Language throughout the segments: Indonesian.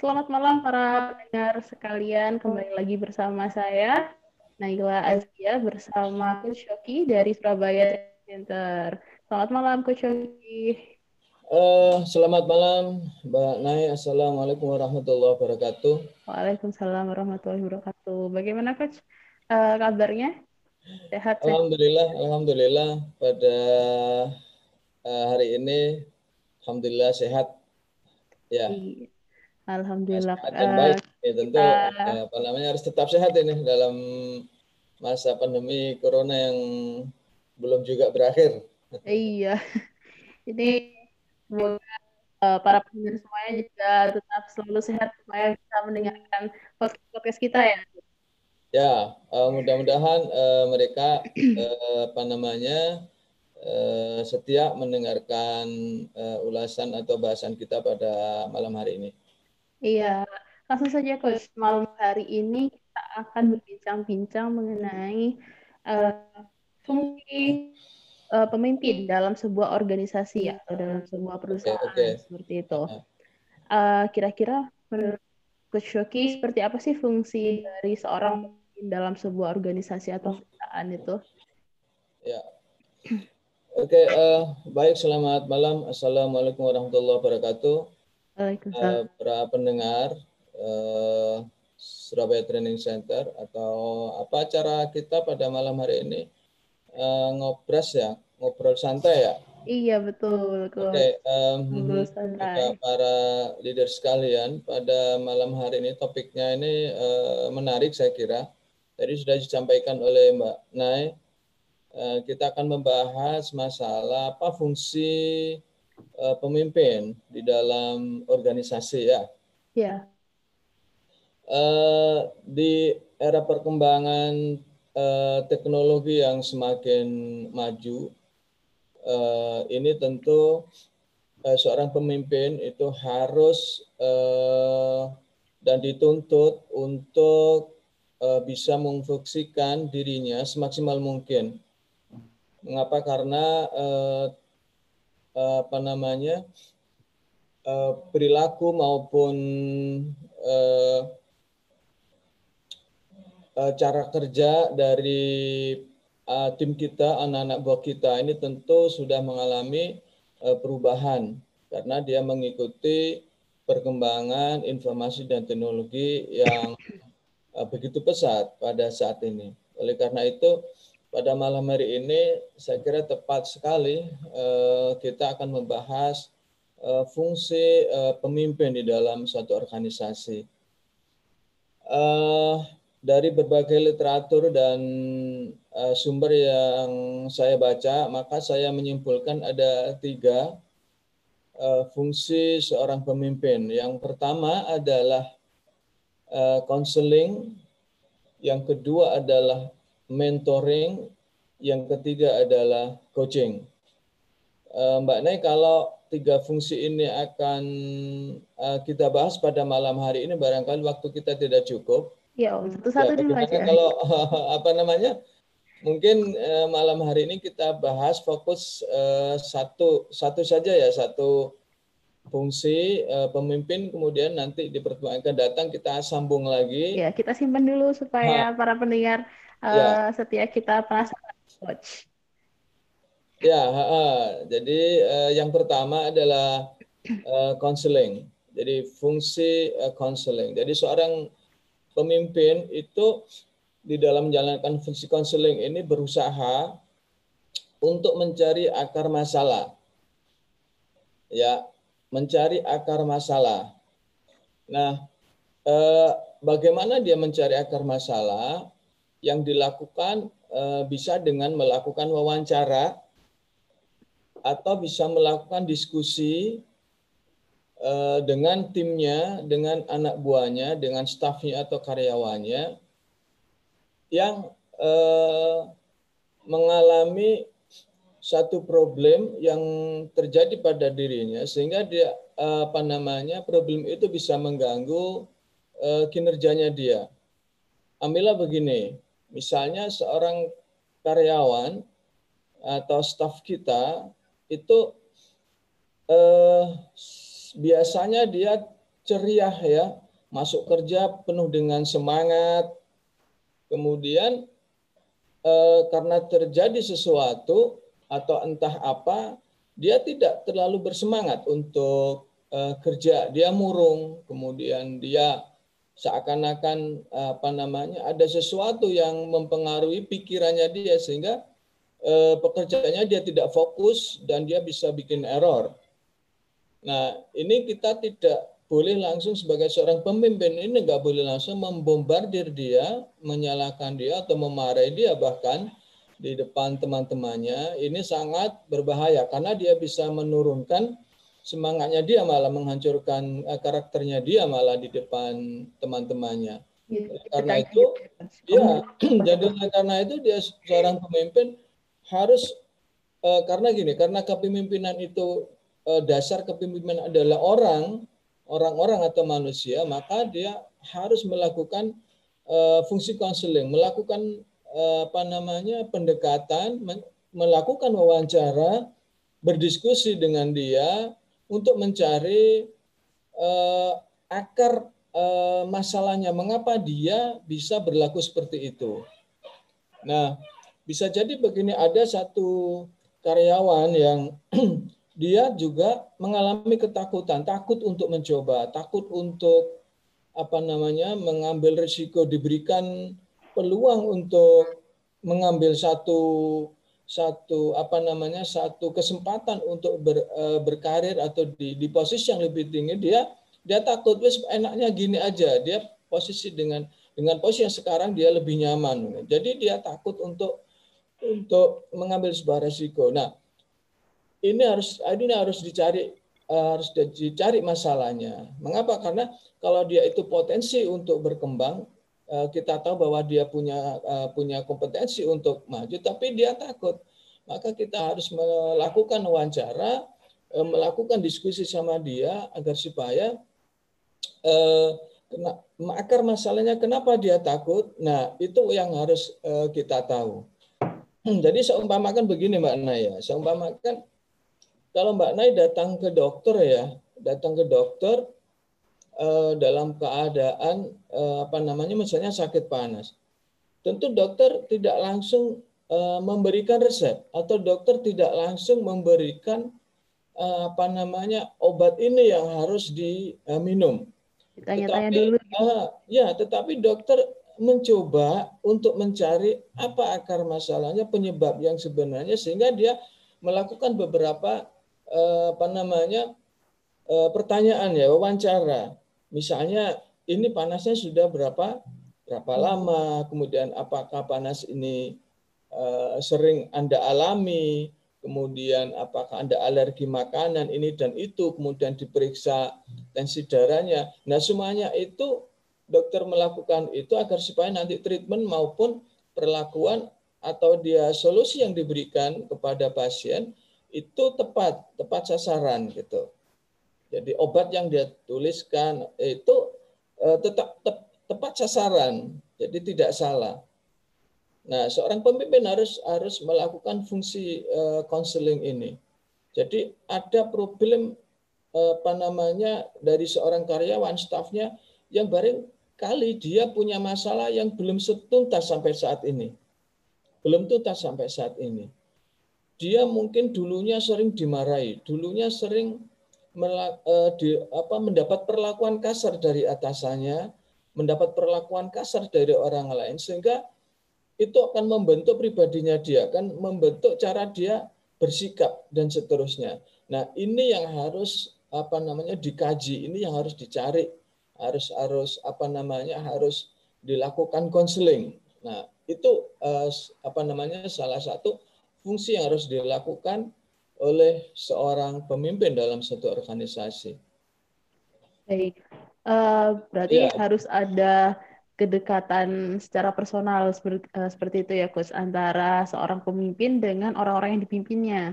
Selamat malam para pendengar sekalian. Kembali lagi bersama saya Naila Azia bersama Coach Shoki dari Surabaya Center. Selamat malam Coach Shoki. Uh, selamat malam Mbak Nai. Assalamualaikum warahmatullahi wabarakatuh. Waalaikumsalam warahmatullahi wabarakatuh. Bagaimana Coach uh, kabarnya? Sehat? Alhamdulillah, alhamdulillah pada uh, hari ini alhamdulillah sehat. Ya. Iya. Alhamdulillah. Uh, baik. Ya, tentu kita... apa namanya harus tetap sehat ini dalam masa pandemi corona yang belum juga berakhir. Iya. Jadi semoga uh, para pendengar semuanya juga tetap selalu sehat supaya bisa mendengarkan podcast kita ya. Ya, uh, mudah-mudahan uh, mereka uh, apa namanya uh, setia mendengarkan uh, ulasan atau bahasan kita pada malam hari ini. Iya, langsung saja Coach. Malam hari ini kita akan berbincang-bincang mengenai uh, fungsi uh, pemimpin dalam sebuah organisasi atau dalam sebuah perusahaan okay, okay. seperti itu. Uh, kira-kira menurut Coach Shoki seperti apa sih fungsi dari seorang pemimpin dalam sebuah organisasi atau perusahaan itu? Ya. Oke, okay, uh, baik. Selamat malam. Assalamualaikum warahmatullahi wabarakatuh uh, para pendengar uh, Surabaya Training Center atau apa acara kita pada malam hari ini uh, ngobras ya ngobrol santai ya? Iya betul oke okay, um, para leader sekalian pada malam hari ini. Topiknya ini uh, menarik saya kira. Tadi sudah disampaikan oleh Mbak Nai. Uh, kita akan membahas masalah apa fungsi uh, pemimpin di dalam organisasi ya. Ya. Uh, di era perkembangan uh, teknologi yang semakin maju, uh, ini tentu uh, seorang pemimpin itu harus uh, dan dituntut untuk uh, bisa memfungsikan dirinya semaksimal mungkin. Mengapa? Karena uh, apa namanya uh, perilaku maupun uh, uh, cara kerja dari tim kita, anak-anak buah kita ini tentu sudah mengalami perubahan karena dia mengikuti perkembangan informasi dan teknologi yang begitu pesat pada saat ini. Oleh karena itu, pada malam hari ini saya kira tepat sekali uh, kita akan membahas uh, fungsi uh, pemimpin di dalam suatu organisasi. Dari berbagai literatur dan sumber yang saya baca, maka saya menyimpulkan ada tiga fungsi seorang pemimpin. Yang pertama adalah konseling, yang kedua adalah mentoring, yang ketiga adalah coaching. Eh, Mbak Nay, kalau tiga fungsi ini akan eh, kita bahas pada malam hari ini, barangkali waktu kita tidak cukup. Ya, satu-satu ya, dulu aja. Kalau apa namanya, mungkin eh, malam hari ini kita bahas fokus satu satu saja ya, satu fungsi pemimpin kemudian nanti di pertemuan akan datang kita sambung lagi. Ya, kita simpan dulu supaya ha. para pendengar uh, setia kita penasaran coach. Ya, uh, jadi uh, yang pertama adalah counseling. Jadi fungsi counseling. Jadi seorang pemimpin itu di dalam menjalankan fungsi counseling ini berusaha untuk mencari akar masalah. Ya, mencari akar masalah. Nah, eh, bagaimana dia mencari akar masalah? Yang dilakukan eh, bisa dengan melakukan wawancara atau bisa melakukan diskusi eh, dengan timnya, dengan anak buahnya, dengan stafnya atau karyawannya yang eh, mengalami satu problem yang terjadi pada dirinya sehingga dia apa namanya problem itu bisa mengganggu kinerjanya dia. Ambillah begini, Misalnya seorang karyawan atau staf kita itu eh, biasanya dia ceria ya, masuk kerja penuh dengan semangat. Kemudian eh, karena terjadi sesuatu atau entah apa, dia tidak terlalu bersemangat untuk eh, kerja. Dia murung, kemudian dia seakan-akan apa namanya ada sesuatu yang mempengaruhi pikirannya dia sehingga eh, pekerjaannya dia tidak fokus dan dia bisa bikin error. Nah, ini kita tidak boleh langsung sebagai seorang pemimpin ini nggak boleh langsung membombardir dia, menyalahkan dia atau memarahi dia bahkan di depan teman-temannya. Ini sangat berbahaya karena dia bisa menurunkan semangatnya dia malah menghancurkan eh, karakternya dia malah di depan teman-temannya. Gitu, karena itu, ya, jadi karena itu dia seorang pemimpin harus uh, karena gini, karena kepemimpinan itu uh, dasar kepemimpinan adalah orang, orang-orang atau manusia, maka dia harus melakukan uh, fungsi konseling, melakukan apa namanya pendekatan, melakukan wawancara, berdiskusi dengan dia untuk mencari uh, akar uh, masalahnya, mengapa dia bisa berlaku seperti itu. Nah, bisa jadi begini. Ada satu karyawan yang dia juga mengalami ketakutan, takut untuk mencoba, takut untuk apa namanya mengambil risiko. Diberikan peluang untuk mengambil satu satu apa namanya satu kesempatan untuk ber, e, berkarir atau di, di posisi yang lebih tinggi dia dia takut wes enaknya gini aja dia posisi dengan dengan posisi yang sekarang dia lebih nyaman jadi dia takut untuk untuk mengambil sebuah resiko nah ini harus ini harus dicari harus dicari masalahnya. Mengapa? Karena kalau dia itu potensi untuk berkembang, eh, kita tahu bahwa dia punya eh, punya kompetensi untuk maju, tapi dia takut. Maka kita harus melakukan wawancara, eh, melakukan diskusi sama dia agar supaya akar masalahnya kenapa dia takut. Nah itu yang harus kita tahu. Jadi seumpamakan begini Mbak Naya, seumpamakan kalau Mbak Nai datang ke dokter ya, datang ke dokter uh, dalam keadaan uh, apa namanya misalnya sakit panas. Tentu dokter tidak langsung uh, memberikan resep atau dokter tidak langsung memberikan uh, apa namanya obat ini yang harus diminum. Tanya-tanya dulu. Uh, ya, tetapi dokter mencoba untuk mencari apa akar masalahnya, penyebab yang sebenarnya sehingga dia melakukan beberapa Eh, apa namanya eh, pertanyaan ya wawancara. Misalnya ini panasnya sudah berapa berapa lama, kemudian apakah panas ini eh, sering Anda alami, kemudian apakah Anda alergi makanan ini dan itu, kemudian diperiksa tensi darahnya. Nah, semuanya itu dokter melakukan itu agar supaya nanti treatment maupun perlakuan atau dia solusi yang diberikan kepada pasien itu tepat, tepat sasaran gitu. Jadi obat yang dia tuliskan itu eh, tetap te, tepat sasaran, jadi tidak salah. Nah, seorang pemimpin harus harus melakukan fungsi konseling uh, ini. Jadi ada problem uh, apa namanya dari seorang karyawan stafnya yang bareng kali dia punya masalah yang belum setuntas sampai saat ini. Belum tuntas sampai saat ini dia mungkin dulunya sering dimarahi, dulunya sering apa, mendapat perlakuan kasar dari atasannya, mendapat perlakuan kasar dari orang lain, sehingga itu akan membentuk pribadinya dia, akan membentuk cara dia bersikap dan seterusnya. Nah ini yang harus apa namanya dikaji, ini yang harus dicari, harus harus apa namanya harus dilakukan konseling. Nah itu uh, apa namanya salah satu fungsi yang harus dilakukan oleh seorang pemimpin dalam satu organisasi. Baik, uh, berarti ya. harus ada kedekatan secara personal seperti, uh, seperti itu ya, Coach, antara seorang pemimpin dengan orang-orang yang dipimpinnya.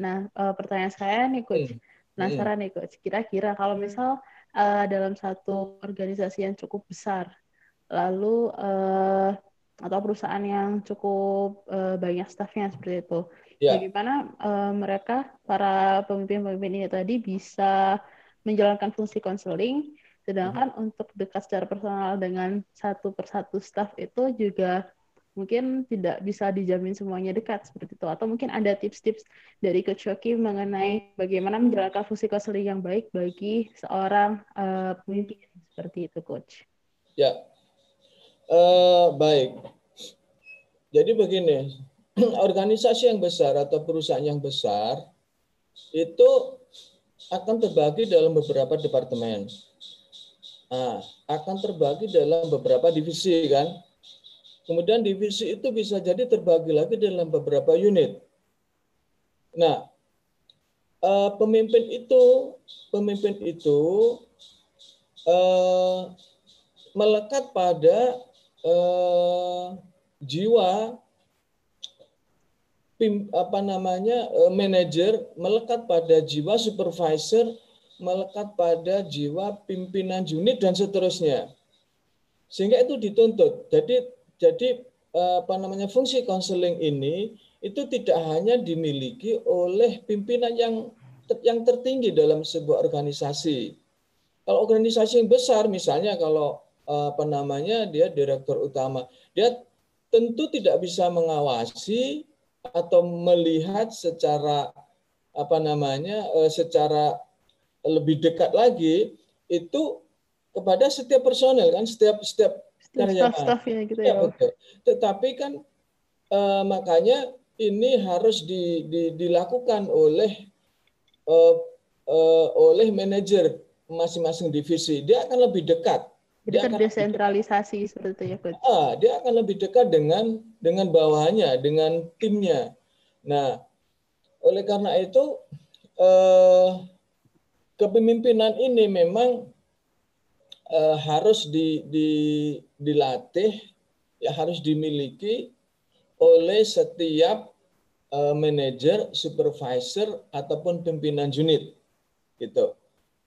Nah, uh, pertanyaan saya nih, Coach, hmm. penasaran hmm. nih, Coach, kira-kira kalau misal uh, dalam satu organisasi yang cukup besar, lalu uh, atau perusahaan yang cukup uh, banyak staffnya seperti itu. Yeah. Bagaimana uh, mereka para pemimpin-pemimpin ini tadi bisa menjalankan fungsi konseling, sedangkan hmm. untuk dekat secara personal dengan satu persatu staff itu juga mungkin tidak bisa dijamin semuanya dekat seperti itu atau mungkin ada tips-tips dari Coach Yoki mengenai bagaimana menjalankan fungsi konseling yang baik bagi seorang uh, pemimpin seperti itu Coach. Ya, uh, baik. Jadi begini, organisasi yang besar atau perusahaan yang besar itu akan terbagi dalam beberapa departemen. Nah, akan terbagi dalam beberapa divisi kan Kemudian divisi itu bisa jadi terbagi lagi dalam beberapa unit. Nah, eh, pemimpin itu pemimpin itu eh, melekat pada eh, jiwa pim, apa namanya manajer, melekat pada jiwa supervisor, melekat pada jiwa pimpinan unit dan seterusnya. Sehingga itu dituntut. Jadi jadi eh, apa namanya fungsi konseling ini itu tidak hanya dimiliki oleh pimpinan yang yang tertinggi dalam sebuah organisasi. Kalau organisasi yang besar misalnya kalau eh, apa namanya dia direktur utama, dia tentu tidak bisa mengawasi atau melihat secara apa namanya eh, secara lebih dekat lagi itu kepada setiap personel kan setiap setiap karyawan. Staff-staffnya gitu ya. ya. Betul. Tetapi kan uh, makanya ini harus di, di, dilakukan oleh uh, uh, oleh manajer masing-masing divisi. Dia akan lebih dekat. Jadi dia terdesentralisasi seperti itu ya, Coach. Ah, dia akan lebih dekat dengan dengan bawahannya, dengan timnya. Nah, oleh karena itu eh, kepemimpinan ini memang eh, harus di, di, dilatih, ya harus dimiliki oleh setiap eh, manajer, supervisor ataupun pimpinan unit, gitu.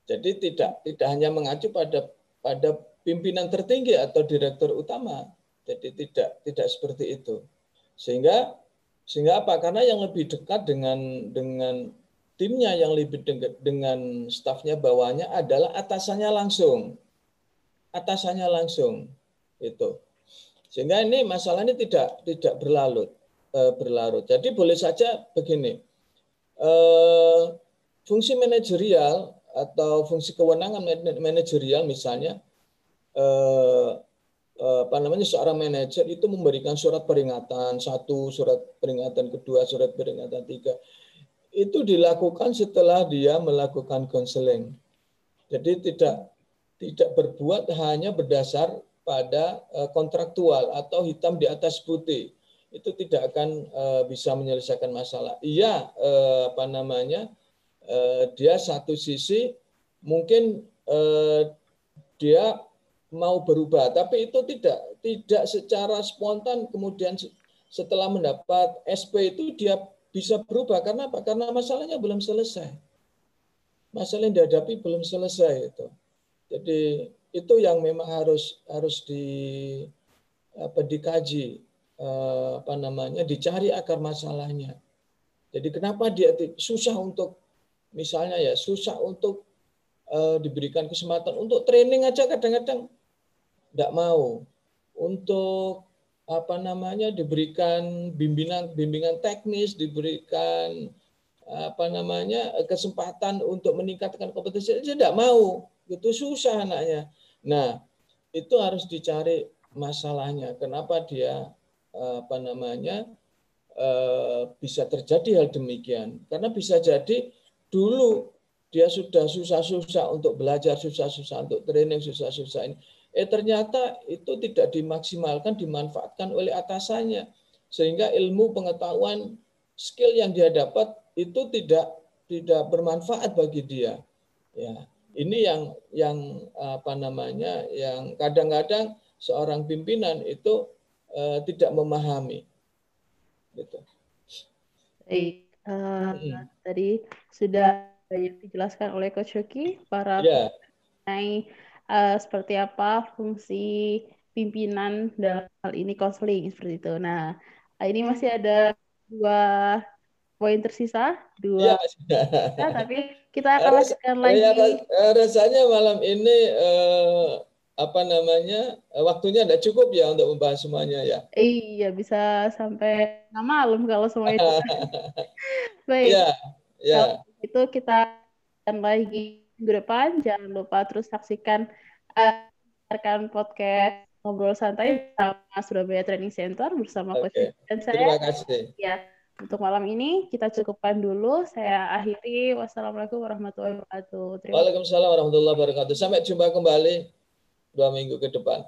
Jadi tidak tidak hanya mengacu pada pada pimpinan tertinggi atau direktur utama. Jadi tidak tidak seperti itu. Sehingga sehingga apa? Karena yang lebih dekat dengan dengan timnya yang lebih dekat dengan stafnya bawahnya adalah atasannya langsung atasannya langsung itu sehingga ini masalah ini tidak tidak berlarut eh, berlarut jadi boleh saja begini eh, fungsi manajerial atau fungsi kewenangan manajerial misalnya eh, apa namanya seorang manajer itu memberikan surat peringatan satu surat peringatan kedua surat peringatan tiga. Itu dilakukan setelah dia melakukan konseling. Jadi tidak tidak berbuat hanya berdasar pada eh, kontraktual atau hitam di atas putih. Itu tidak akan eh, bisa menyelesaikan masalah. Iya, eh, apa namanya, dia satu sisi mungkin dia mau berubah, tapi itu tidak tidak secara spontan kemudian setelah mendapat SP itu dia bisa berubah karena apa? Karena masalahnya belum selesai. Masalah yang dihadapi belum selesai itu. Jadi itu yang memang harus harus di apa dikaji eh, apa namanya dicari akar masalahnya. Jadi kenapa dia susah untuk misalnya ya susah untuk uh, diberikan kesempatan untuk training aja kadang-kadang tidak mau untuk apa namanya diberikan bimbingan bimbingan teknis diberikan apa namanya kesempatan untuk meningkatkan kompetensi dia tidak mau itu susah anaknya. Nah, itu harus dicari masalahnya. Kenapa dia apa namanya eh, bisa terjadi hal demikian? Karena bisa jadi dulu dia sudah susah-susah untuk belajar, susah-susah untuk training, susah-susah ini. Eh ternyata itu tidak dimaksimalkan, dimanfaatkan oleh atasannya. Sehingga ilmu pengetahuan skill yang dia dapat itu tidak tidak bermanfaat bagi dia. Ya ini yang yang apa namanya yang kadang-kadang seorang pimpinan itu uh, tidak memahami gitu. Baik, uh, hmm. tadi sudah banyak dijelaskan oleh Coach Yoki para yeah. mengenai uh, seperti apa fungsi pimpinan dalam hal ini konseling seperti itu. Nah, ini masih ada dua poin tersisa dua. Ya, ya. tapi kita akan lanjutkan lagi. Ya, rasanya malam ini eh, apa namanya waktunya tidak cukup ya untuk membahas semuanya ya. Iya bisa sampai malam kalau semua itu. Baik. Ya, ya. Kalau itu kita akan lagi minggu depan. Jangan lupa terus saksikan uh, podcast ngobrol santai sama Surabaya Training Center bersama okay. Coach dan saya. Terima kasih. Ya, untuk malam ini kita cukupkan dulu. Saya akhiri. Wassalamualaikum warahmatullahi wabarakatuh. Terima Waalaikumsalam warahmatullahi wabarakatuh. Sampai jumpa kembali dua minggu ke depan.